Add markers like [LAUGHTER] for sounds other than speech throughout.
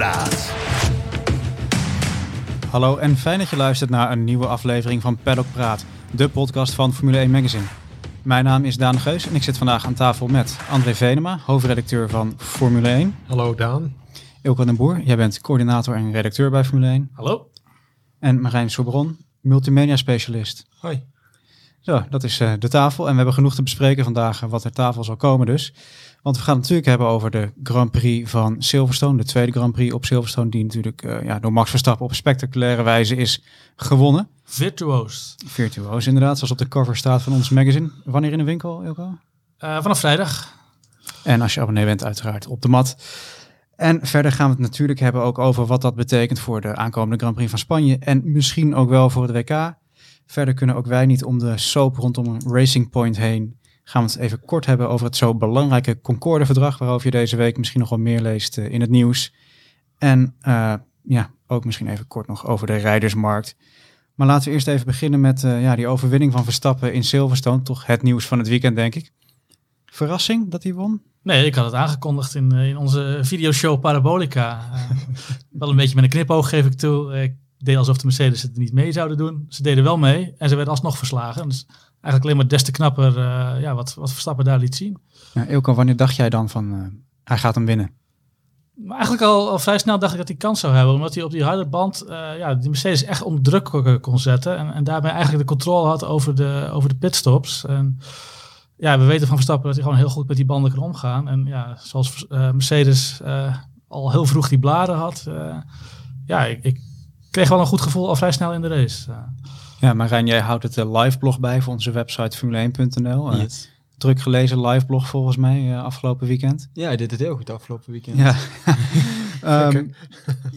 Praat. Hallo en fijn dat je luistert naar een nieuwe aflevering van Paddock Praat, de podcast van Formule 1 Magazine. Mijn naam is Daan Geus en ik zit vandaag aan tafel met André Venema, hoofdredacteur van Formule 1. Hallo Daan. Ilko den Boer, jij bent coördinator en redacteur bij Formule 1. Hallo. En Marijn Sobron, multimedia specialist. Hoi. Zo, dat is eh, de tafel. En we hebben genoeg te bespreken vandaag, eh, wat er tafel zal komen dus. Want we gaan het natuurlijk hebben over de Grand Prix van Silverstone. De tweede Grand Prix op Silverstone, die natuurlijk eh, ja, door Max Verstappen op spectaculaire wijze is gewonnen. Virtuoos. Virtuoos inderdaad, zoals op de cover staat van ons magazine. Wanneer in de winkel, Ilko? Uh, vanaf vrijdag. En als je abonnee bent, uiteraard op de mat. En verder gaan we het natuurlijk hebben ook over wat dat betekent voor de aankomende Grand Prix van Spanje. En misschien ook wel voor het WK. Verder kunnen ook wij niet om de soap rondom Racing Point heen. Gaan we het even kort hebben over het zo belangrijke Concorde-verdrag, waarover je deze week misschien nog wel meer leest uh, in het nieuws. En uh, ja, ook misschien even kort nog over de rijdersmarkt. Maar laten we eerst even beginnen met uh, ja, die overwinning van Verstappen in Silverstone. Toch het nieuws van het weekend, denk ik. Verrassing dat hij won? Nee, ik had het aangekondigd in, in onze videoshow Parabolica. [LAUGHS] wel een beetje met een knipoog geef ik toe. Ik deed alsof de Mercedes het niet mee zouden doen. Ze deden wel mee en ze werden alsnog verslagen. Dus eigenlijk alleen maar des te knapper uh, ja, wat, wat Verstappen daar liet zien. Ja, Ilko, wanneer dacht jij dan van uh, hij gaat hem winnen? Maar eigenlijk al, al, vrij snel dacht ik dat hij kans zou hebben. Omdat hij op die harde band uh, ja, die Mercedes echt onder druk kon zetten. En, en daarmee eigenlijk de controle had over de, over de pitstops. En ja, we weten van Verstappen dat hij gewoon heel goed met die banden kan omgaan. En ja, zoals Mercedes al heel vroeg die bladen had. ja, ik, ik kreeg wel een goed gevoel al vrij snel in de race. Ja, Marijn, jij houdt het uh, live blog bij voor onze website formule1.nl. Uh, yes. Druk gelezen live blog volgens mij uh, afgelopen weekend. Ja, hij deed het heel goed afgelopen weekend. Ja, [LAUGHS] um,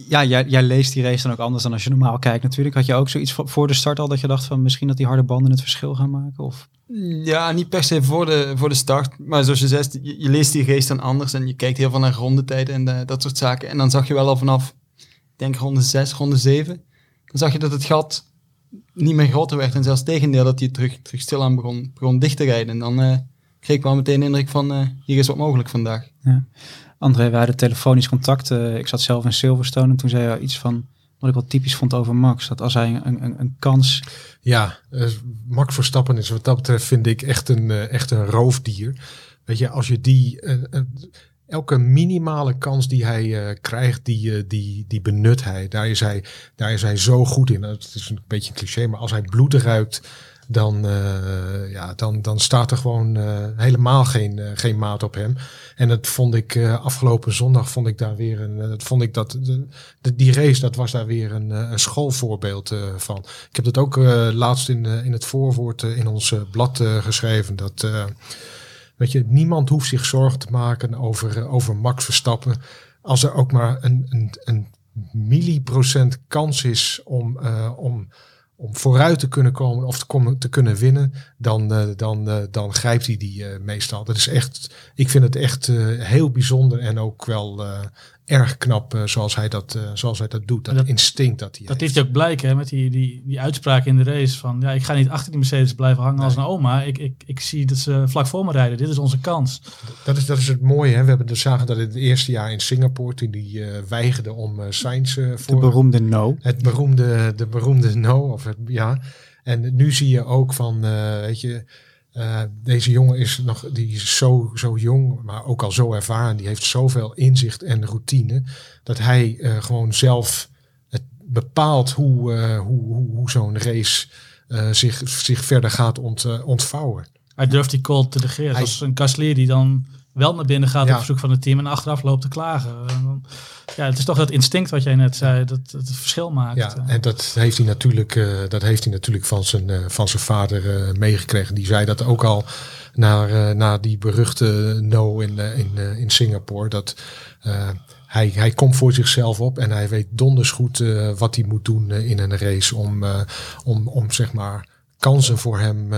ja jij, jij, leest die race dan ook anders dan als je normaal kijkt natuurlijk. Had je ook zoiets voor de start al dat je dacht van misschien dat die harde banden het verschil gaan maken? Of? Ja, niet per se voor de, voor de start. Maar zoals je zegt, je, je leest die race dan anders en je kijkt heel veel naar rondetijden en de, dat soort zaken. En dan zag je wel al vanaf, ik denk ronde 6, ronde 7, dan zag je dat het gat niet meer groter werd. En zelfs tegendeel dat hij terug, terug stilaan begon, begon dicht te rijden. En dan uh, kreeg ik wel meteen de indruk van, uh, hier is wat mogelijk vandaag. Ja. André, wij hadden telefonisch contact. Uh, ik zat zelf in Silverstone en toen zei hij iets van... Wat ik wel typisch vond over Max, dat als hij een, een, een kans... Ja, Max Verstappen is wat dat betreft vind ik echt een, echt een roofdier. Weet je, als je die elke minimale kans die hij uh, krijgt, die, uh, die, die benut hij. Daar is hij, daar is hij zo goed in. Dat is een beetje een cliché, maar als hij bloed ruikt, dan, uh, ja, dan, dan staat er gewoon helemaal geen, geen maat op hem. En dat vond ik afgelopen zondag, vond ik daar weer een, dat vond ik dat, de, die race, dat was daar weer een, een schoolvoorbeeld van. Ik heb dat ook laatst in, in het voorwoord in ons blad geschreven, dat Weet je, niemand hoeft zich zorgen te maken over, over Max Verstappen. Als er ook maar een, een, een milliprocent kans is om, uh, om, om vooruit te kunnen komen of te, komen, te kunnen winnen, dan, uh, dan, dan grijpt hij die meestal. Dat is echt, ik vind het echt heel bijzonder en ook wel erg knap uh, zoals, hij dat, uh, zoals hij dat doet. Dat, dat instinct dat hij Dat heeft. ook blijken hè, met die, die, die uitspraak in de race van... ja, ik ga niet achter die Mercedes blijven hangen nee. als een oma. Ik, ik, ik zie dat ze vlak voor me rijden. Dit is onze kans. Dat is, dat is het mooie. Hè? We hebben dus zagen dat in het eerste jaar in Singapore... toen die uh, weigerde om uh, Sainz voor... De beroemde no. Het beroemde, de beroemde no. Of het, ja. En nu zie je ook van, weet je... Uh, deze jongen is nog, die is zo, zo jong, maar ook al zo ervaren. Die heeft zoveel inzicht en routine. Dat hij uh, gewoon zelf het bepaalt hoe, uh, hoe, hoe, hoe zo'n race zich, zich verder gaat ont, ontvouwen. Hij durft die call te negeren. Hij, Zoals een Kaslier die dan wel naar binnen gaat ja. op verzoek van het team en achteraf loopt te klagen. Ja, het is toch dat instinct wat jij net zei, dat, dat het verschil maakt. Ja, en dat heeft hij natuurlijk, uh, dat heeft hij natuurlijk van zijn, uh, van zijn vader uh, meegekregen. Die zei dat ook al naar, naar die beruchte no in, in, in Singapore. Dat hij, hij komt voor zichzelf op en hij weet donders goed wat hij moet doen in een race om, om, om zeg maar kansen voor hem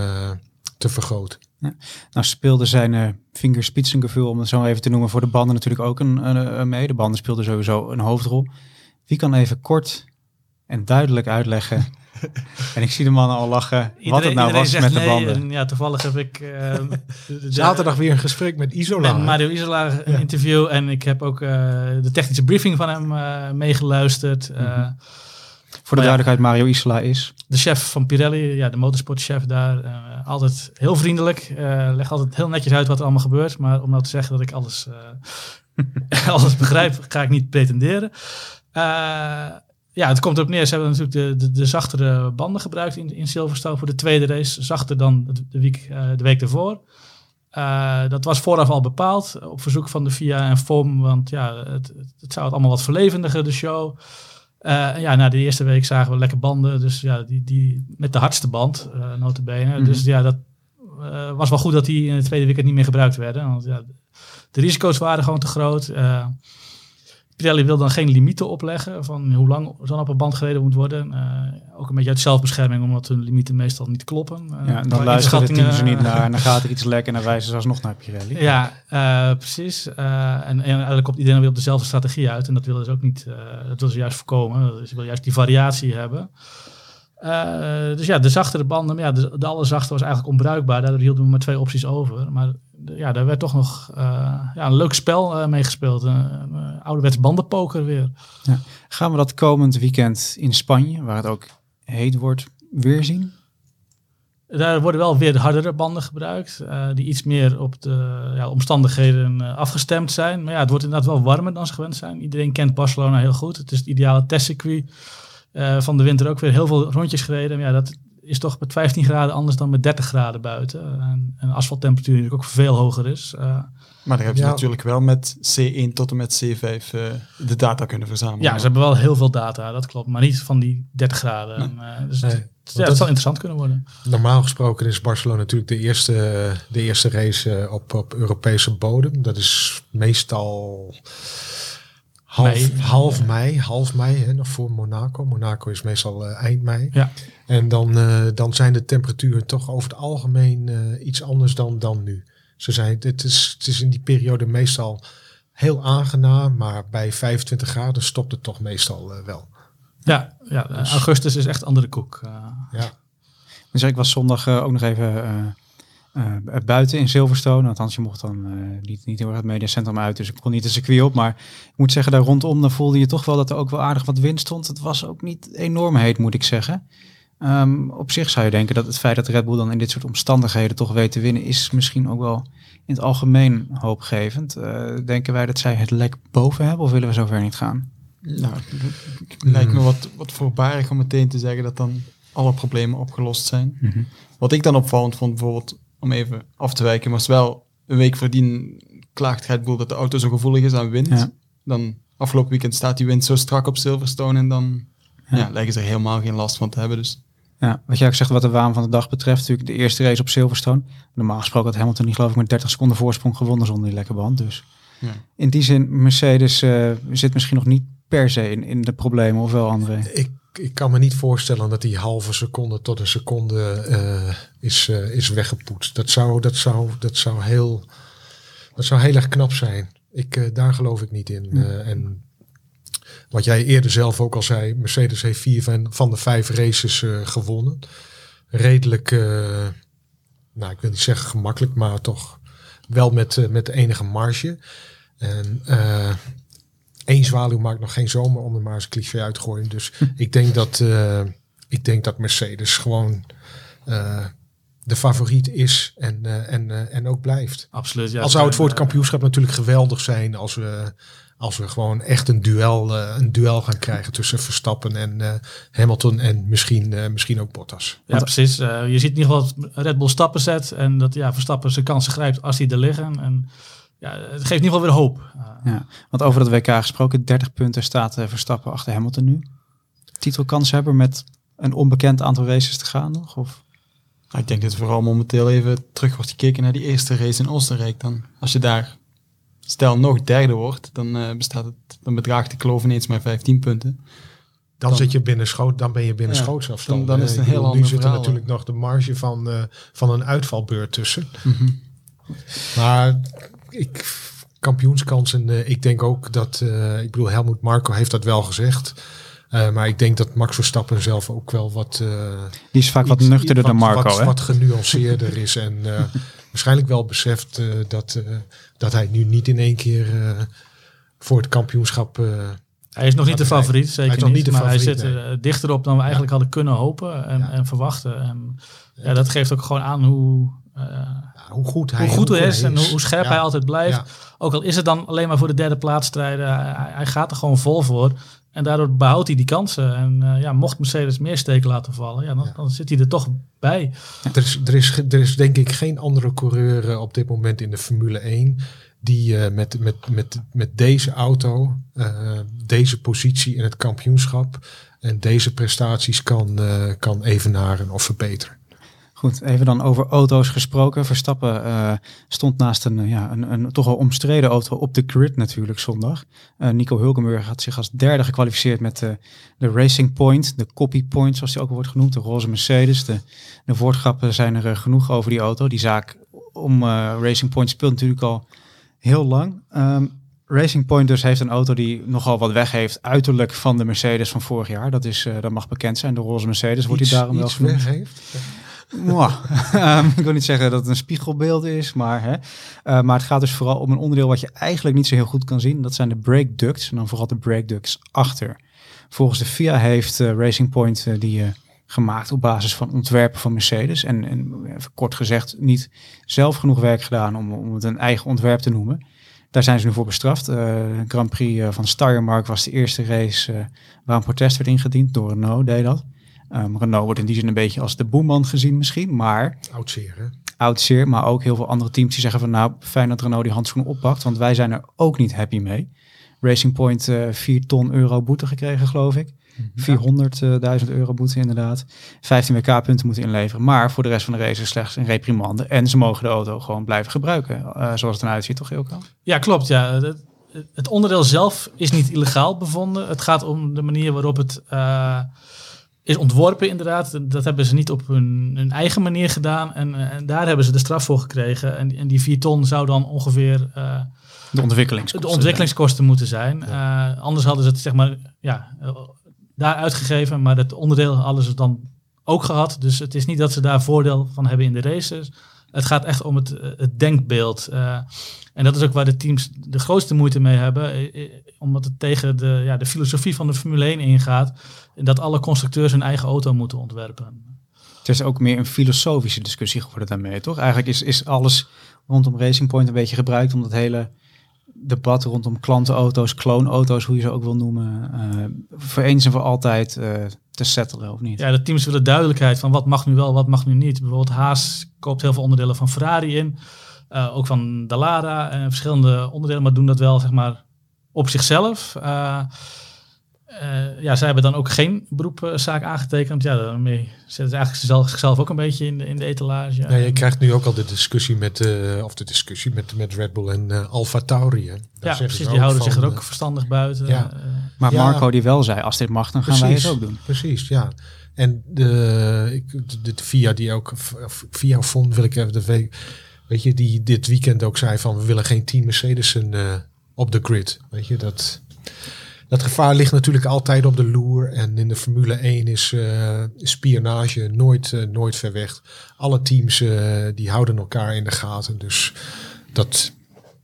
te vergroten. Ja. Nou speelde zijn uh, vingerspitsengevoel, om het zo even te noemen, voor de banden natuurlijk ook een, een, een mee. De banden speelden sowieso een hoofdrol. Wie kan even kort en duidelijk uitleggen [LAUGHS] En ik zie de mannen al lachen. wat Iedereen- het nou was met de banden. En ja, toevallig heb ik eh, [LAUGHS] Zaterdag weer een gesprek met Isola. met Mario Isola een interview. En ik heb ook eh, de technische briefing van hem eh, meegeluisterd. Eh, Mhm. Voor de ja. duidelijkheid, Mario Isola is. de chef van Pirelli, ja, de motorsportchef daar, eh, altijd heel vriendelijk. eh legt altijd heel netjes uit wat er allemaal gebeurt. Maar om nou te zeggen dat ik alles, eh, [LAUGHS] alles begrijp, ga ik niet pretenderen. Ja, het komt erop neer. Ze hebben natuurlijk de, de, de zachtere banden gebruikt in, in Silverstone voor de tweede race. Zachter dan de, week, de week ervoor. Dat was vooraf al bepaald op verzoek van de FIA en FOM. Want ja, het, het zou het allemaal wat verlevendigen, de show. Eh, ja, na de eerste week zagen we lekker banden. Dus ja, die, die met de hardste band, eh notabene. Mhm. Dus ja, dat eh, was wel goed dat die in de tweede weekend niet meer gebruikt werden. Want ja, de risico's waren gewoon te groot. Eh Pirelli wil dan geen limieten opleggen van hoe lang zo'n op een band gereden moet worden. Eh, ook een beetje uit zelfbescherming, omdat hun limieten meestal niet kloppen. Eh, Ja, en dan luisteren de teams er niet naar. En dan gaat er [LAUGHS] iets lekker en dan wijzen ze alsnog naar Pirelli. ja, eh, precies. Eh, en, en eigenlijk komt iedereen weer op dezelfde strategie uit. En dat willen ze ook niet. eh, dat willen ze juist voorkomen. Dus ze willen juist die variatie hebben. Eh, dus ja, de zachtere banden, maar ja, de, de allerzachte was eigenlijk onbruikbaar. Daardoor hielden we maar twee opties over. Maar ja, daar werd toch nog eh, ja, een leuk spel eh, mee gespeeld. Een ouderwets bandenpoker weer. Gaan we dat komend weekend in Spanje, waar het ook heet wordt, weer zien? Daar worden wel weer de hardere banden gebruikt, eh, die iets meer op de ja, omstandigheden eh, afgestemd zijn. Maar ja, het wordt inderdaad wel warmer dan ze gewend zijn. Iedereen kent Barcelona heel goed. Het is het ideale testcircuit. Eh, van de winter ook weer heel veel rondjes gereden. Maar ja, dat is toch met 15 graden anders dan met 30 graden buiten. En, en asfalttemperatuur natuurlijk ook veel hoger is. Eh, Maar daar hebben ze Ja. natuurlijk wel met C1 tot en met C5 eh, de data kunnen verzamelen. ja, ze hebben wel heel veel data, dat klopt. Maar niet van die 30 graden. En, eh, dus Nee, het, want ja, het dat- zal interessant kunnen worden. Normaal gesproken is Barcelona natuurlijk de eerste, de eerste race op, op Europese bodem. Dat is meestal half Mei. half mei, half mei hè, nog voor Monaco. Monaco is meestal eh, eind mei. Ja. En dan, eh, dan zijn de temperaturen toch over het algemeen eh, iets anders dan, dan nu. Ze zijn, het, is, het is in die periode meestal heel aangenaam, maar bij 25 graden stopt het toch meestal wel. Ja, ja Dus- augustus is echt andere koek. Ja. Dus ik was zondag ook nog even eh, buiten in Silverstone. Althans, je mocht dan eh, niet, niet heel erg het mediacentrum uit, dus ik kon niet de circuit op. Maar ik moet zeggen, daar rondom dan voelde je toch wel dat er ook wel aardig wat wind stond. Het was ook niet enorm heet, moet ik zeggen. Ehm, op zich zou je denken dat het feit dat Red Bull dan in dit soort omstandigheden toch weet te winnen, is misschien ook wel in het algemeen hoopgevend. Eh, denken wij dat zij het lek boven hebben of willen we zover niet gaan? Nou, het lijkt me wat, wat voorbarig om meteen te zeggen dat dan alle problemen opgelost zijn. Wat ik dan opvallend vond, bijvoorbeeld, om even af te wijken, was wel een week voordien klaagt Red Bull dat de auto zo gevoelig is aan wind. Ja. Dan afgelopen weekend staat die wind zo strak op Silverstone en dan Ja. ja. lijken ze er helemaal geen last van te hebben. Dus Ja, wat jij ook zegt wat de waan van de dag betreft, natuurlijk de eerste race op Silverstone. Normaal gesproken had Hamilton niet geloof ik met 30 seconden voorsprong gewonnen zonder die lekke band. Dus ja. in die zin, Mercedes eh, zit misschien nog niet per se in, in de problemen, of wel André? Ik, ik kan me niet voorstellen dat die halve seconde tot een seconde eh, is, eh, is weggepoetst. Dat zou, dat, zou, dat, zou heel, dat zou heel erg knap zijn. Ik, eh, daar geloof ik niet in. Eh, en wat jij eerder zelf ook al zei, Mercedes heeft vier van, van de vijf races gewonnen. Redelijk, nou ik wil niet zeggen gemakkelijk, maar toch wel met, met enige marge. En één zwaluw maakt nog geen zomer om er maar eens een cliché uit te gooien. Dus [LAUGHS] ik denk dat, eh, ik denk dat Mercedes gewoon eh, de favoriet is en, eh, en, en ook blijft. Absoluut. Ja, Al zou het voor het kampioenschap natuurlijk geweldig zijn als we, als we gewoon echt een duel, een duel gaan krijgen tussen Verstappen en Hamilton en misschien, misschien ook Bottas. Ja, precies. Je ziet in ieder geval dat Red Bull stappen zet en dat ja, Verstappen zijn kansen grijpt als die er liggen. En ja, het geeft in ieder geval weer hoop. Ja, want over dat WK gesproken, 30 punten staat eh, Verstappen achter Hamilton nu. Titelkans hebben met een onbekend aantal races te gaan nog? Of? Nou, ik denk dat vooral momenteel even terug wordt gekeken naar die eerste race in Oostenrijk. Dan, als je daar, stel nog derde wordt, dan, eh, bestaat het, dan bedraagt de kloof ineens maar 15 punten. Dan, Dan- zit je binnen schoot, dan ben je binnen Ja, schootsafstand. dan- dan is het een heel ander Nu zit er natuurlijk nog de marge van, eh, van een uitvalbeurt tussen. Mhm. Maar ik, kampioenskansen, eh, ik denk ook dat, eh, ik bedoel, Helmoet Marco heeft dat wel gezegd. Eh, maar ik denk dat Max Verstappen zelf ook wel wat... eh, Die is vaak wat nuchterder dan Marco, wat, hè? wat genuanceerder is en eh, [LAUGHS] waarschijnlijk wel beseft eh, dat, eh, dat hij nu niet in één keer eh, voor het kampioenschap... eh, Hij is nog niet de favoriet, zeker is nog niet. de maar hij zit nee. er dichter op dan we eigenlijk hadden kunnen hopen en, Ja. en verwachten. En, ja, dat geeft ook gewoon aan hoe, eh, hoe goed hij, hoe goed hij is en hoe, hoe scherp Ja. hij altijd blijft. Ja. Ook al is het dan alleen maar voor de derde plaats strijden, hij, hij gaat er gewoon vol voor. En daardoor behoudt hij die kansen. En eh, ja, mocht Mercedes meer steken laten vallen, ja, dan, Ja. dan zit hij er toch bij. Er is, er, is, er is denk ik geen andere coureur eh, op dit moment in de Formule 1 die eh, met, met, met, met deze auto, deze positie in het kampioenschap en deze prestaties kan, kan evenaren of verbeteren. Goed, even dan over auto's gesproken. Verstappen eh, stond naast een, eh, ja, een, een toch wel omstreden auto op de grid natuurlijk zondag. Eh, Nico Hulkenberg had zich als derde gekwalificeerd met de, de Racing Point, de Copy Point zoals die ook wordt genoemd, de roze Mercedes. De, de woordgrappen zijn er eh, genoeg over die auto. Die zaak om eh, Racing Point speelt natuurlijk al heel lang. Ehm, Racing Point dus heeft een auto die nogal wat weg heeft uiterlijk van de Mercedes van vorig jaar. Dat, is, eh, dat mag bekend zijn. De roze Mercedes wordt Iets- die daarom wel genoemd. weg heeft. [LAUGHS] Ehm, ik wil niet zeggen dat het een spiegelbeeld is, maar, hè. Eh, maar het gaat dus vooral om een onderdeel wat je eigenlijk niet zo heel goed kan zien. Dat zijn de brake ducts en dan vooral de brake ducts achter. Volgens de FIA heeft eh, Racing Point eh, die gemaakt op basis van ontwerpen van Mercedes. En, en kort gezegd niet zelf genoeg werk gedaan om, om het een eigen ontwerp te noemen. Daar zijn ze nu voor bestraft. De Grand Prix van Steiermark was de eerste race waar een protest werd ingediend. Door Renault deed dat. Ehm, Renault wordt in die zin een beetje als de boeman gezien misschien. Maar Oud zeer, hè? oud zeer, maar ook heel veel andere teams die zeggen van nou, fijn dat Renault die handschoen oppakt, want wij zijn er ook niet happy mee. Racing Point eh 4 ton euro boete gekregen, geloof ik. 400.000 euro boete inderdaad. 15 WK-punten moeten inleveren. Maar voor de rest van de race is slechts een reprimande. En ze mogen de auto gewoon blijven gebruiken. eh, zoals het eruit ziet, toch Ilko? Ja, klopt. Ja. Het, het onderdeel zelf is niet illegaal bevonden. Het gaat om de manier waarop het eh, is ontworpen, inderdaad. Dat hebben ze niet op hun, hun eigen manier gedaan. En, eh, en daar hebben ze de straf voor gekregen. En, en die 4 ton zou dan ongeveer eh, De ontwikkelingskosten. de ontwikkelingskosten moeten zijn. Eh, anders hadden ze het zeg maar ja, daar uitgegeven, maar het onderdeel hadden ze dan ook gehad. Dus het is niet dat ze daar voordeel van hebben in de races. Het gaat echt om het, eh, het denkbeeld. Eh, en dat is ook waar de teams de grootste moeite mee hebben. eh, omdat het tegen de, ja, de filosofie van de Formule 1 ingaat. Dat alle constructeurs hun eigen auto moeten ontwerpen. Het is ook meer een filosofische discussie geworden daarmee, toch? Eigenlijk is, is alles rondom Racing Point een beetje gebruikt om dat hele debat rondom klantenauto's, kloonauto's, hoe je ze ook wil noemen, eh, voor eens en voor altijd eh, te settelen, of niet? Ja, de teams willen duidelijkheid van wat mag nu wel, wat mag nu niet. Bijvoorbeeld Haas koopt heel veel onderdelen van Ferrari in. eh, ook van Dallara en verschillende onderdelen, maar doen dat wel zeg maar op zichzelf. Eh, ja, zij hebben dan ook geen beroepzaak aangetekend. Ja, daarmee zetten ze eigenlijk zelf- zichzelf ook een beetje in de, in de etalage. Ja, je krijgt nu ook al de discussie met, eh, of de discussie met, met Red Bull en eh Alfa Tauri. Hè. Daar ja, zeggen ze precies. Die houden van, zich er ook verstandig buiten. ja. Maar Ja. Marco die wel zei, als dit mag, dan gaan wij het ook doen. Precies, ja. En de, ik, de, de VIA die ook, VIA vond, wil ik even de week, weet je, die dit weekend ook zei van we willen geen team Mercedes'en eh op de grid. Weet je, dat, dat gevaar ligt natuurlijk altijd op de loer. En in de Formule 1 is eh, spionage nooit, eh, nooit ver weg. Alle teams eh, die houden elkaar in de gaten. Dus dat,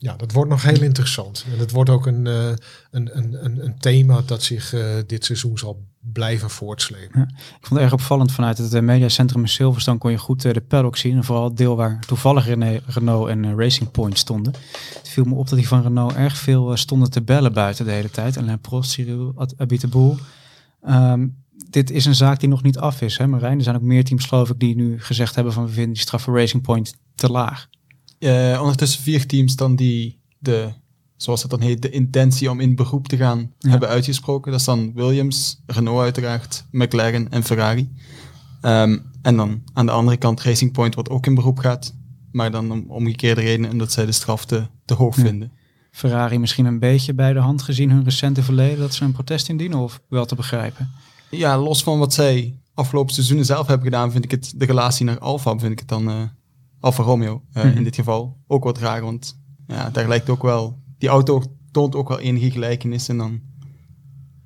ja, dat wordt nog heel interessant. En het wordt ook een, eh, een, een, een, thema dat zich eh, dit seizoen zal blijven voortslepen. Ik vond het erg opvallend vanuit het eh, mediacentrum in Silverstone kon je goed de paddock zien. En vooral het deel waar toevallig Renault en Racing Point stonden. Het viel me op dat die van Renault erg veel stonden te bellen buiten de hele tijd. Alain Prost, Cyril Abiteboul. Ehm, dit is een zaak die nog niet af is, hè Marijn? Er zijn ook meer teams geloof ik die nu gezegd hebben van we vinden die straf Racing Point te laag. Eh, ondertussen vier teams dan die de, zoals het dan heet, de intentie om in beroep te gaan Ja. hebben uitgesproken. Dat is dan Williams, Renault uiteraard, McLaren en Ferrari. Ehm, en dan aan de andere kant Racing Point wat ook in beroep gaat. Maar dan om omgekeerde redenen omdat zij de straf te, te hoog Ja. vinden. Ferrari misschien een beetje bij de hand gezien hun recente verleden dat ze een protest indienen of wel te begrijpen. Ja, los van wat zij afgelopen seizoenen zelf hebben gedaan, vind ik het de relatie naar Alfa, vind ik het dan eh Alfa Romeo eh, Mhm. in dit geval ook wat raar. Want ja, daar lijkt ook wel, die auto toont ook wel enige gelijkenis en dan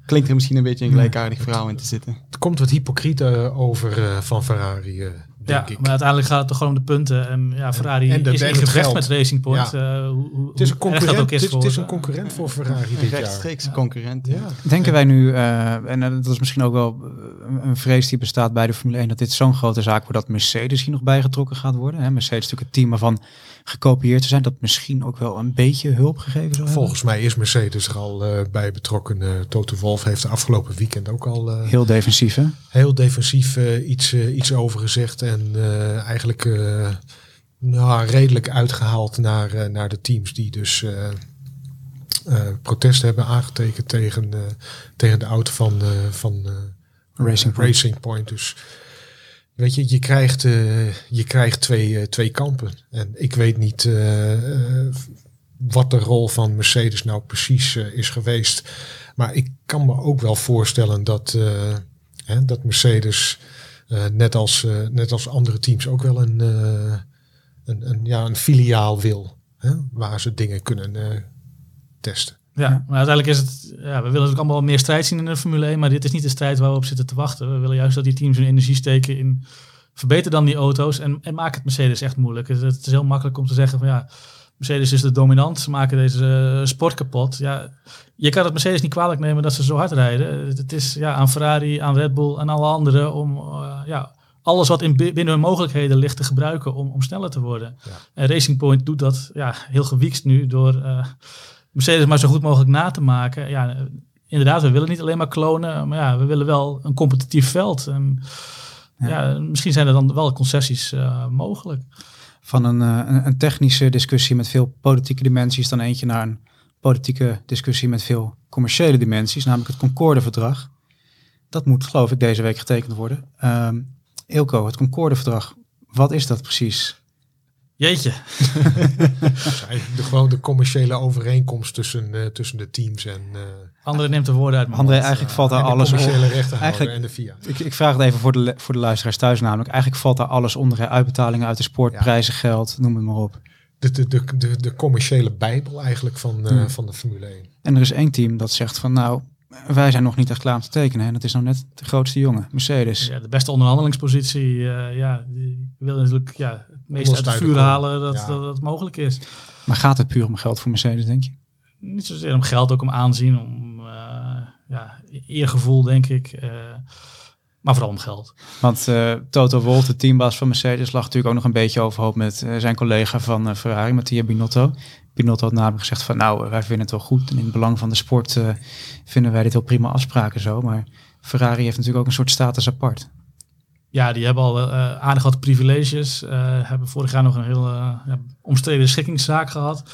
klinkt er misschien een beetje een gelijkaardig verhaal in te zitten. Het komt wat hypocriet eh, over eh, van Ferrari, Ja, ik. maar uiteindelijk gaat het toch gewoon om de punten. En ja, Ferrari en is in gevecht met Racing Point. eh, hoe, hoe, het is een concurrent, ook het is is, het is voor een concurrent voor Ferrari Een dit jaar. rechtstreekse concurrent. Ja. Denken wij nu, eh, en eh, dat is misschien ook wel een vrees die bestaat bij de Formule 1, dat dit zo'n grote zaak wordt dat Mercedes hier nog bijgetrokken gaat worden. Hè? Mercedes is natuurlijk het team waarvan gekopieerd te zijn, dat misschien ook wel een beetje hulp gegeven zou hebben. Volgens mij is Mercedes er al eh, bij betrokken. Eh, Toto Wolff heeft de afgelopen weekend ook al eh, Heel defensief, hè? heel defensief iets, iets over gezegd. En eigenlijk nou, redelijk uitgehaald naar, naar de teams die dus protest hebben aangetekend tegen, tegen de auto van, van Racing Point. Racing Point. Dus weet je, je krijgt, eh, je krijgt twee, eh, twee kampen. En ik weet niet eh, wat de rol van Mercedes nou precies is geweest. Maar ik kan me ook wel voorstellen dat, hè, dat Mercedes, net, als, net als andere teams, ook wel een, een, een, ja, een filiaal wil. Hè, waar ze dingen kunnen testen. Ja, maar uiteindelijk is het. Ja, we willen natuurlijk allemaal meer strijd zien in de Formule 1, maar dit is niet de strijd waar we op zitten te wachten. We willen juist dat die teams hun energie steken in verbeter dan die auto's en, en maak het Mercedes echt moeilijk. Het, het is heel makkelijk om te zeggen van ja, Mercedes is de dominant, ze maken deze eh, sport kapot. Ja, je kan het Mercedes niet kwalijk nemen dat ze zo hard rijden. Het, is ja, aan Ferrari, aan Red Bull en alle anderen om eh, ja, alles wat in, bi- binnen hun mogelijkheden ligt te gebruiken om, om sneller te worden. Ja. En Racing Point doet dat ja, heel gewiekst nu door eh, Mercedes maar zo goed mogelijk na te maken. Ja, inderdaad, we willen niet alleen maar klonen, maar ja, we willen wel een competitief veld. En ja, misschien zijn er dan wel concessies eh, mogelijk. Van een, eh, een, een technische discussie met veel politieke dimensies dan eentje naar een politieke discussie met veel commerciële dimensies, namelijk het Concorde-verdrag. Dat moet, geloof ik, deze week getekend worden. Ehm Ilko, het Concorde-verdrag, wat is dat precies? Jeetje. Dat is eigenlijk de, gewoon de commerciële overeenkomst tussen, eh, tussen de teams en, eh, André neemt de woorden uit André, mond. eigenlijk valt daar en de alles commerciële onder. rechtenhouder Eigenlijk- en de FIA. Ik, ik vraag het even voor de, voor de luisteraars thuis namelijk. Eigenlijk valt daar alles onder. hè? Uitbetalingen uit de sport, Ja. prijzen, geld, noem het maar op. De, de, de, de, de commerciële bijbel eigenlijk van, eh, Ja. van de Formule 1. En er is één team dat zegt van nou, wij zijn nog niet echt klaar om te tekenen. En dat is nou net de grootste jongen, Mercedes. Ja, de beste onderhandelingspositie. eh, ja, die wil natuurlijk ja, het meeste uit het vuur halen dat, Ja. dat dat mogelijk is. Maar gaat het puur om geld voor Mercedes, denk je? Niet zozeer om geld, ook om aanzien, om eh, ja, eergevoel, denk ik. eh, maar vooral om geld. Want eh, Toto Wolff, de teambaas van Mercedes, lag natuurlijk ook nog een beetje overhoop met zijn collega van eh, Ferrari, Mattia Binotto. Binotto had namelijk gezegd van nou, wij vinden het wel goed en in het belang van de sport eh, vinden wij dit wel prima afspraken zo. Maar Ferrari heeft natuurlijk ook een soort status apart. Ja, die hebben al eh aardig wat privileges. eh, hebben vorig jaar nog een heel eh, omstreden schikkingszaak gehad.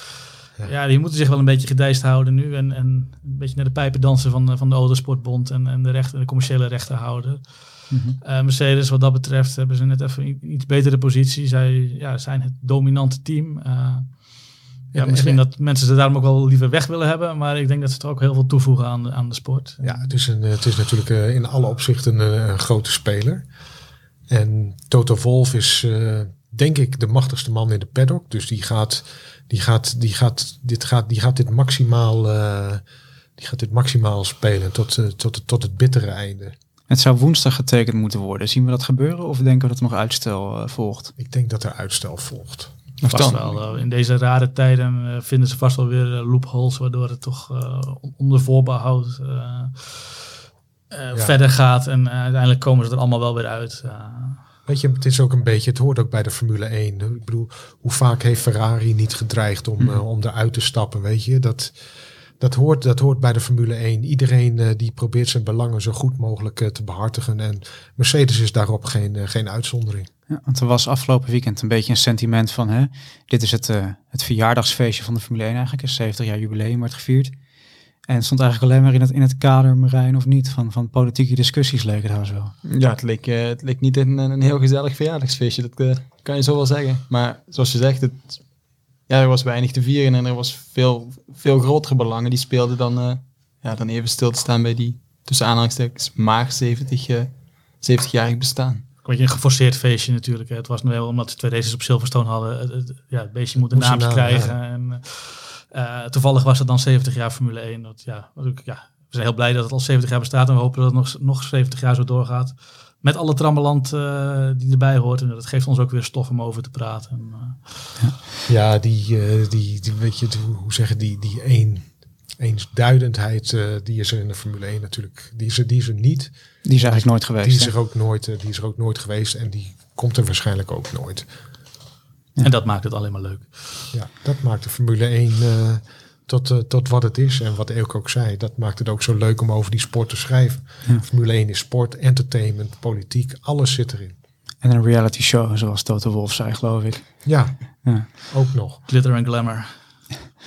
Ja. Ja. die moeten zich wel een beetje gedijst houden nu. En, en een beetje naar de pijpen dansen van, de- van de Autosportbond en, en de, recht, de commerciële rechtenhouder. Eh, Mercedes, wat dat betreft, hebben ze net even een iets betere positie. Zij ja, zijn het dominante team. Eh, ja, En- misschien en- dat mensen ze daarom ook wel liever weg willen hebben. Maar ik denk dat ze er ook heel veel toevoegen aan, de- aan de sport. Ja, het is, een, het is natuurlijk eh, in alle opzichten een, een grote speler. En Toto Wolff is eh, denk ik de machtigste man in de paddock. Dus die gaat, die gaat, die gaat, dit, gaat, die gaat dit maximaal, eh, die gaat dit maximaal spelen tot, eh, tot, tot het bittere einde. Het zou woensdag getekend moeten worden. Zien we dat gebeuren of denken we dat er nog uitstel volgt? Ik denk dat er uitstel volgt. Vast dan? wel. eh, in deze rare tijden eh, vinden ze vast wel weer loopholes, waardoor het toch eh, on- onder voorbehoud eh, verder gaat. En eh, uiteindelijk komen ze er allemaal wel weer uit. eh. Weet je, het is ook een beetje, het hoort ook bij de Formule 1. Ik bedoel, hoe vaak heeft Ferrari niet gedreigd om, eh, om eruit te stappen, weet je? Dat, dat, hoort, dat hoort bij de Formule 1. Iedereen eh, die probeert zijn belangen zo goed mogelijk te behartigen. En Mercedes is daarop geen, geen uitzondering. Ja, want er was afgelopen weekend een beetje een sentiment van, hè, dit is het, eh, het verjaardagsfeestje van de Formule 1 eigenlijk. Een 70 jaar jubileum werd gevierd. En het stond eigenlijk alleen maar in het, in het kader, Marijn, of niet, van, van politieke discussies leek het haast wel. Ja, het leek, eh, het leek niet een, een heel gezellig verjaardagsfeestje, dat eh, kan je zo wel zeggen. Maar zoals je zegt, het, ja, er was weinig te vieren en er was veel, veel grotere belangen. Die speelden dan, eh, ja, dan even stil te staan bij die, tussen aanhalingstekens, maar 70, eh 70-jarig bestaan. Een beetje een geforceerd feestje natuurlijk. hè. Het was nu wel omdat ze twee races op Silverstone hadden. Het, het- ja, het beestje moet een naam, krijgen. En, eh, toevallig was het dan 70 jaar Formule 1. Dat, ja, wat ook, ja, zijn heel blij dat het al 70 jaar bestaat en we hopen dat het nog, nog 70 jaar zo doorgaat. Met alle trammeland uh, die erbij hoort. En dat geeft ons ook weer stof om over te praten. En, uh, ja, die, uh, die, die, weet je, hoe zeggen die, die een, eensduidendheid, die is er in de Formule 1 natuurlijk, die is er, die is er niet. Die is eigenlijk nooit geweest. Die is, er ook nooit, die is er ook nooit geweest en die komt er waarschijnlijk ook nooit. Ja. En dat maakt het alleen maar leuk. Ja, dat maakt de Formule 1 tot, uh, tot wat het is. En wat Eelk ook zei, dat maakt het ook zo leuk om over die sport te schrijven. Ja. Formule 1 is sport, entertainment, politiek, alles zit erin. En een reality show, zoals Toto Wolf zei, geloof ik. Ja, ja. ook nog. Glitter en glamour.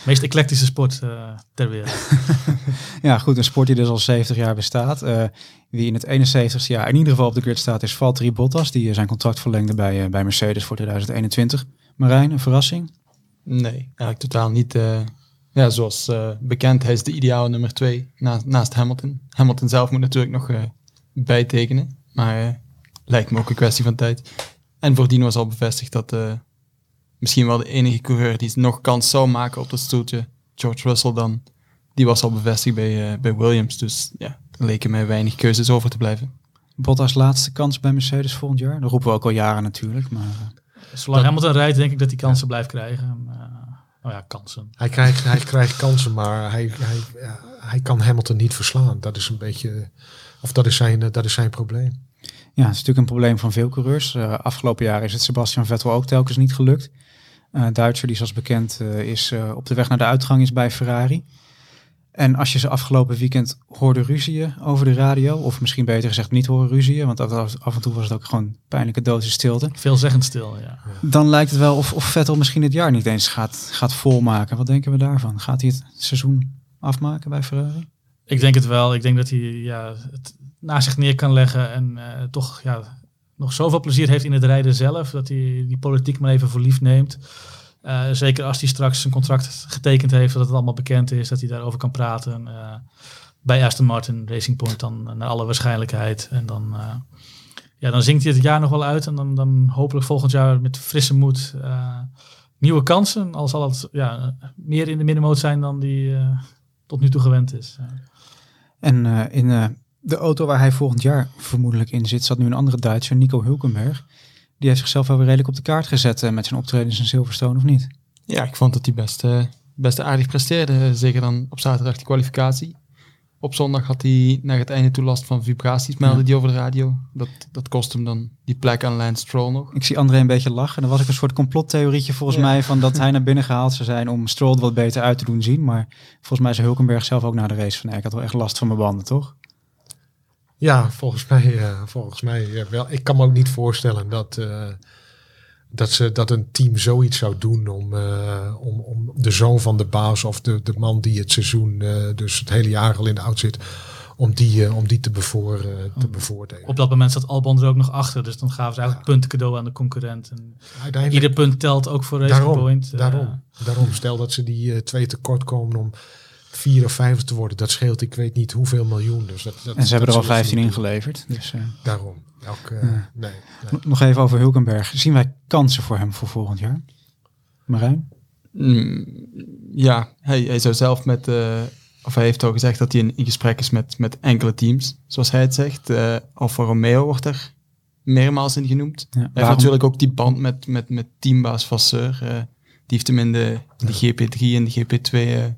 Meest eclectische sport uh, ter wereld. [LAUGHS] ja, goed, een sport die dus al 70 jaar bestaat. Uh, wie in het 71ste jaar in ieder geval op de grid staat, is Valtteri Bottas. Die zijn contract verlengde bij, bij Mercedes voor 2021. Marijn, een verrassing? Nee, eigenlijk totaal niet. Ja, zoals uh, bekend, hij is de ideale nummer twee na, naast Hamilton. Hamilton zelf moet natuurlijk nog uh, bijtekenen, maar uh, lijkt me ook een kwestie van tijd. En voordien was al bevestigd dat misschien wel de enige coureur die nog kans zou maken op dat stoeltje, George Russell dan, die was al bevestigd bij, bij Williams. Dus ja, er leken mij weinig keuzes over te blijven. Bottas laatste kans bij Mercedes volgend jaar? Dat roepen we ook al jaren natuurlijk. Maar, Zolang dat, Hamilton rijdt, denk ik dat hij kansen ja. blijft krijgen. Oh ja, kansen. Hij krijgt, hij krijgt kansen, maar hij, hij, ja, hij kan Hamilton niet verslaan. Dat is een beetje, of dat is zijn, dat is zijn probleem. Ja, het is natuurlijk een probleem van veel coureurs. Uh, afgelopen jaar is het Sebastian Vettel ook telkens niet gelukt. Uh, Duitser die zoals bekend uh, is op de weg naar de uitgang is bij Ferrari. En als je ze afgelopen weekend hoorde ruzieën over de radio, of misschien beter gezegd niet horen ruzieën, want af en toe was het ook gewoon pijnlijke doodse stilte. Veelzeggend stil, ja. Dan lijkt het wel of, of Vettel misschien het jaar niet eens gaat, gaat volmaken. Wat denken we daarvan? Gaat hij het seizoen afmaken bij Ferrari? Ik denk het wel. Ik denk dat hij ja, het naast zich neer kan leggen en uh, toch ja, nog zoveel plezier heeft in het rijden zelf, dat hij die politiek maar even voor lief neemt. Uh, zeker als hij straks een contract getekend heeft, dat het allemaal bekend is, dat hij daarover kan praten. Uh, bij Aston Martin Racing Point dan naar alle waarschijnlijkheid. En dan, ja, dan zingt hij het jaar nog wel uit. En dan, dan hopelijk volgend jaar met frisse moed nieuwe kansen. Al zal het ja, meer in de middenmoot zijn dan die tot nu toe gewend is. En in de auto waar hij volgend jaar vermoedelijk in zit, zat nu een andere Duitser, Nico Hulkenberg die heeft zichzelf wel weer redelijk op de kaart gezet uh, met zijn optredens in Silverstone, of niet? Ja, ik vond dat hij best, uh, best aardig presteerde. Zeker dan op zaterdag de kwalificatie. Op zondag had hij naar het einde toe last van vibraties, meldde hij ja. over de radio. Dat, dat kost hem dan die plek aan Lance Stroll nog. Ik zie André een beetje lachen. En dan was ik een soort complottheorietje volgens ja. mij van dat hij naar binnen gehaald zou zijn om Stroll wat beter uit te doen zien. Maar volgens mij zei Hulkenberg zelf ook na de race van ik had wel echt last van mijn banden, toch? Ja, volgens [LAUGHS] mij, uh, volgens mij uh, wel. Ik kan me ook niet voorstellen dat, uh, dat, ze, dat een team zoiets zou doen om, om, om de zoon van de baas of de, de man die het seizoen, dus het hele jaar al in de oud zit, om die, om die te, bevoor, te bevoordelen. Op dat moment zat Albon er ook nog achter, dus dan gaven ze eigenlijk ja. punten cadeau aan de concurrent. En ieder punt telt ook voor Racing daarom, Point. Daarom, daarom, stel dat ze die twee tekort komen om vier of vijf te worden, dat scheelt ik weet niet hoeveel miljoen. Dus dat, dat, en ze hebben er al 15 ingeleverd. Dus, uh, Daarom. Elk, uh, ja. nee, nee. Nog even over Hulkenberg. Zien wij kansen voor hem voor volgend jaar? Marijn? Mm, ja, hij, hij zou zelf met, uh, of hij heeft al gezegd dat hij in, in gesprek is met, met enkele teams, zoals hij het zegt. Uh, Alfa Romeo wordt er meermaals in genoemd. Ja, hij heeft natuurlijk ook die band met, met, met teambaas Vasseur. die heeft hem in de, de GP3 en de GP2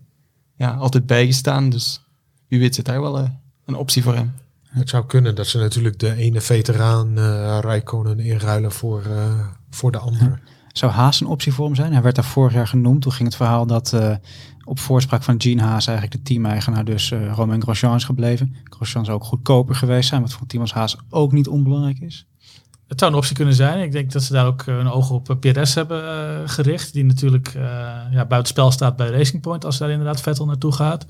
ja, altijd bijgestaan. Dus wie weet zit daar wel uh, een optie voor hem. Het zou kunnen dat ze natuurlijk de ene veteraan uh, Rijkonen inruilen voor, uh, voor de andere. Zou Haas een optie voor hem zijn? Hij werd daar vorig jaar genoemd. Toen ging het verhaal dat uh, op voorspraak van Gene Haas eigenlijk de team-eigenaar dus uh, Romain Grosjean is gebleven. Grosjean zou ook goedkoper geweest zijn, wat voor een team als Haas ook niet onbelangrijk is. Het zou een optie kunnen zijn. Ik denk dat ze daar ook een oog op PRS hebben uh, gericht. Die natuurlijk uh, ja, buitenspel staat bij Racing Point als daar inderdaad Vettel naartoe gaat.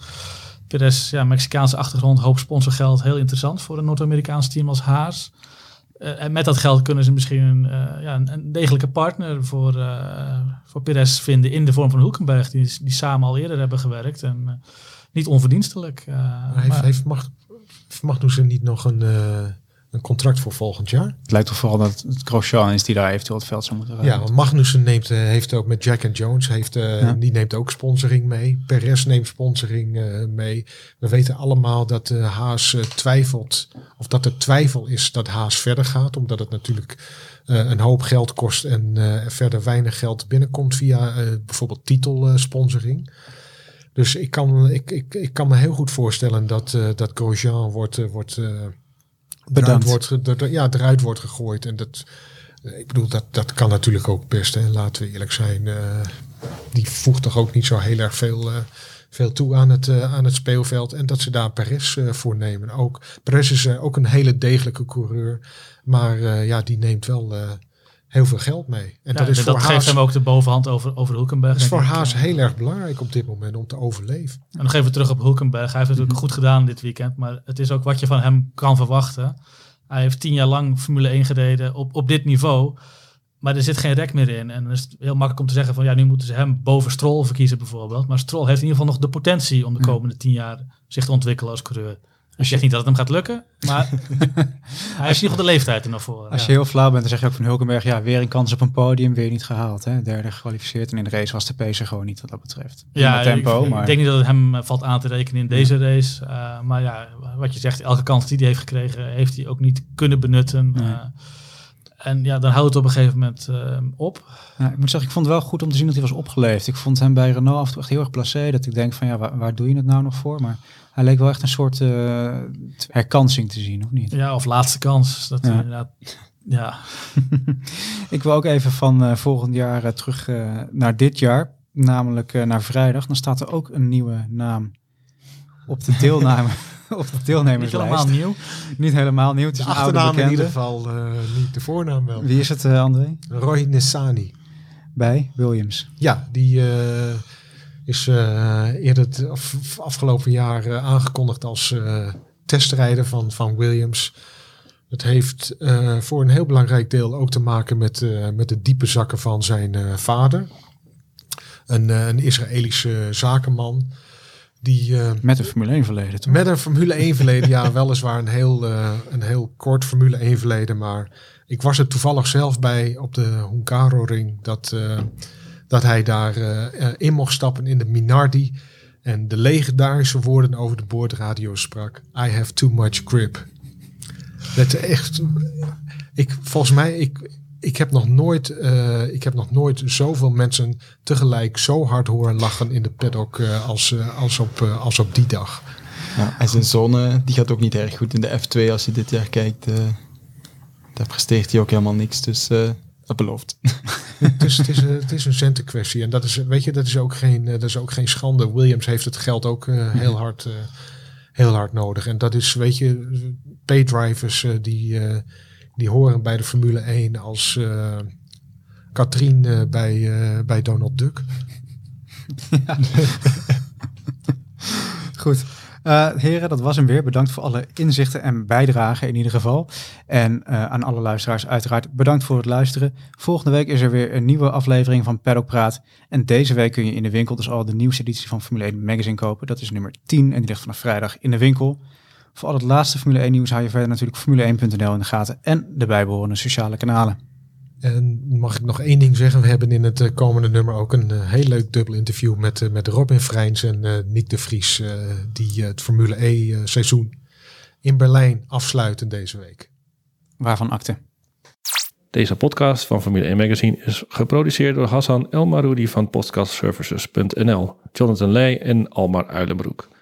PRS, ja, Mexicaanse achtergrond, hoop sponsorgeld. Heel interessant voor een Noord-Amerikaans team als Haas. Uh, en met dat geld kunnen ze misschien een, ja, een, degelijke partner voor, voor PRS vinden in de vorm van Hulkenberg. Die, die samen al eerder hebben gewerkt. En niet onverdienstelijk. heeft, heeft Mag, Magnussen niet nog een een contract voor volgend jaar. Het lijkt toch vooral dat het Grosjean is die daar eventueel het veld zou moeten rijden. Ja, want Magnussen neemt, eh, heeft ook met Jack and Jones, heeft, eh, Ja. die neemt ook sponsoring mee. Perez neemt sponsoring eh, mee. We weten allemaal dat Haas twijfelt, of dat er twijfel is dat Haas verder gaat, omdat het natuurlijk een hoop geld kost en verder weinig geld binnenkomt via bijvoorbeeld titelsponsoring. Dus ik kan, ik, ik, ik kan me heel goed voorstellen dat, dat Grosjean wordt, wordt, eh, eruit Bedankt. wordt, er- ja, eruit wordt gegooid. En dat, eh, ik bedoel, dat, dat kan natuurlijk ook best. Hè. Laten we eerlijk zijn. eh, die voegt toch ook niet zo heel erg veel, eh, veel toe aan het, aan het speelveld. En dat ze daar Perez eh, voor nemen. Ook, Perez is ook een hele degelijke coureur. Maar ja, die neemt wel heel veel geld mee. En Ja, dat is voor geeft Haas, hem ook de bovenhand over, over Hulkenberg. dat is voor ik. Haas heel erg belangrijk op dit moment om te overleven. En nog even terug op Hulkenberg. Hij heeft natuurlijk goed gedaan dit weekend. Maar het is ook wat je van hem kan verwachten. Hij heeft tien jaar lang Formule 1 gereden op, op dit niveau. Maar er zit geen rek meer in. En dan is het heel makkelijk om te zeggen van ja, nu moeten ze hem boven Stroll verkiezen bijvoorbeeld. Maar Stroll heeft in ieder geval nog de potentie om de Ja. komende tien jaar zich te ontwikkelen als coureur. Ik zeg niet dat het hem gaat lukken, maar [LAUGHS] hij heeft de leeftijd er nog voor. Als je heel flauw bent, dan zeg je ook van Hulkenberg, ja, weer een kans op een podium, weer niet gehaald. Hè? Derde gekwalificeerd en in de race was de pace gewoon niet wat dat betreft. Ja, tempo, ik, maar ik denk niet dat het hem eh, valt aan te rekenen in deze race. Eh, maar ja, wat je zegt, elke kans die hij heeft gekregen, heeft hij ook niet kunnen benutten. Nee. Eh, en ja, dan houdt het op een gegeven moment eh, op. Ja, ik moet zeggen, ik vond het wel goed om te zien dat hij was opgeleefd. Ik vond hem bij Renault af en toe echt heel erg placé. Dat ik denk van, ja, waar, waar doe je het nou nog voor? Maar hij leek wel echt een soort eh, herkansing te zien, of niet? Ja, of laatste kans. Dat Ja. inderdaad, ja. [LAUGHS] Ik wil ook even van eh, volgend jaar terug naar dit jaar. Namelijk naar vrijdag. Dan staat er ook een nieuwe naam op de [LAUGHS] deelname. [LAUGHS] op de Niet deelnemerslijst. helemaal nieuw. Niet helemaal nieuw. Het De is een oude achternaam in bekende. ieder geval, eh, niet de voornaam wel. Wie is het, eh, André? Roy Nissani. Bij Williams. Ja, die eh, is eh, eerder het af- afgelopen jaar aangekondigd als eh, testrijder van, van Williams. Het heeft eh, voor een heel belangrijk deel ook te maken met, eh, met de diepe zakken van zijn eh, vader. Een, een Israëlische zakenman. Die eh, Met een Formule 1 verleden, toch? met een Formule 1 verleden, ja, weliswaar een heel, eh, een heel kort Formule 1 verleden. Maar ik was er toevallig zelf bij op de Hungaro Ring dat, eh, dat hij daar in mocht stappen in de Minardi. En de legendarische woorden over de boordradio sprak. I have too much grip. Dat echt, ik, volgens mij, ik, ik, heb nog nooit, eh, ik heb nog nooit zoveel mensen tegelijk zo hard horen lachen in de paddock eh, als, eh, als, op, als op die dag. Ja, en zijn zoon, eh, die gaat ook niet erg goed in de F2 als je dit jaar kijkt. daar presteert hij ook helemaal niks, dus dat belooft. Het is, het, is, een- [LAUGHS] het is een centenkwestie. En dat is, weet je, dat is ook geen, dat is ook geen schande. Williams heeft het geld ook eh, heel, hard, heel hard nodig. En dat is, weet je, paydrivers eh, die, die horen bij de Formule 1 als eh Katrien eh, bij, eh, bij Donald Duck. [LAUGHS] Goed. Heren, dat was hem weer. Bedankt voor alle inzichten en bijdragen in ieder geval. En aan alle luisteraars uiteraard bedankt voor het luisteren. Volgende week is er weer een nieuwe aflevering van Paddock Praat. En deze week kun je in de winkel dus al de nieuwste editie van Formule 1 Magazine kopen. Dat is nummer 10 en die ligt vanaf vrijdag in de winkel. Voor al het laatste Formule 1 nieuws hou je verder natuurlijk Formule1.nl in de gaten en de bijbehorende sociale kanalen. En mag ik nog één ding zeggen? We hebben in het eh, komende nummer ook een eh, heel leuk dubbel interview met, eh, met Robin Vrijns en Nick de Vries. eh, die het Formule E eh, seizoen in Berlijn afsluiten deze week. Waarvan akte. Deze podcast van Formule 1 Magazine is geproduceerd door Hassan El Maroudi van podcastservices.nl, Jonathan Leij en Almar Uilenbroek.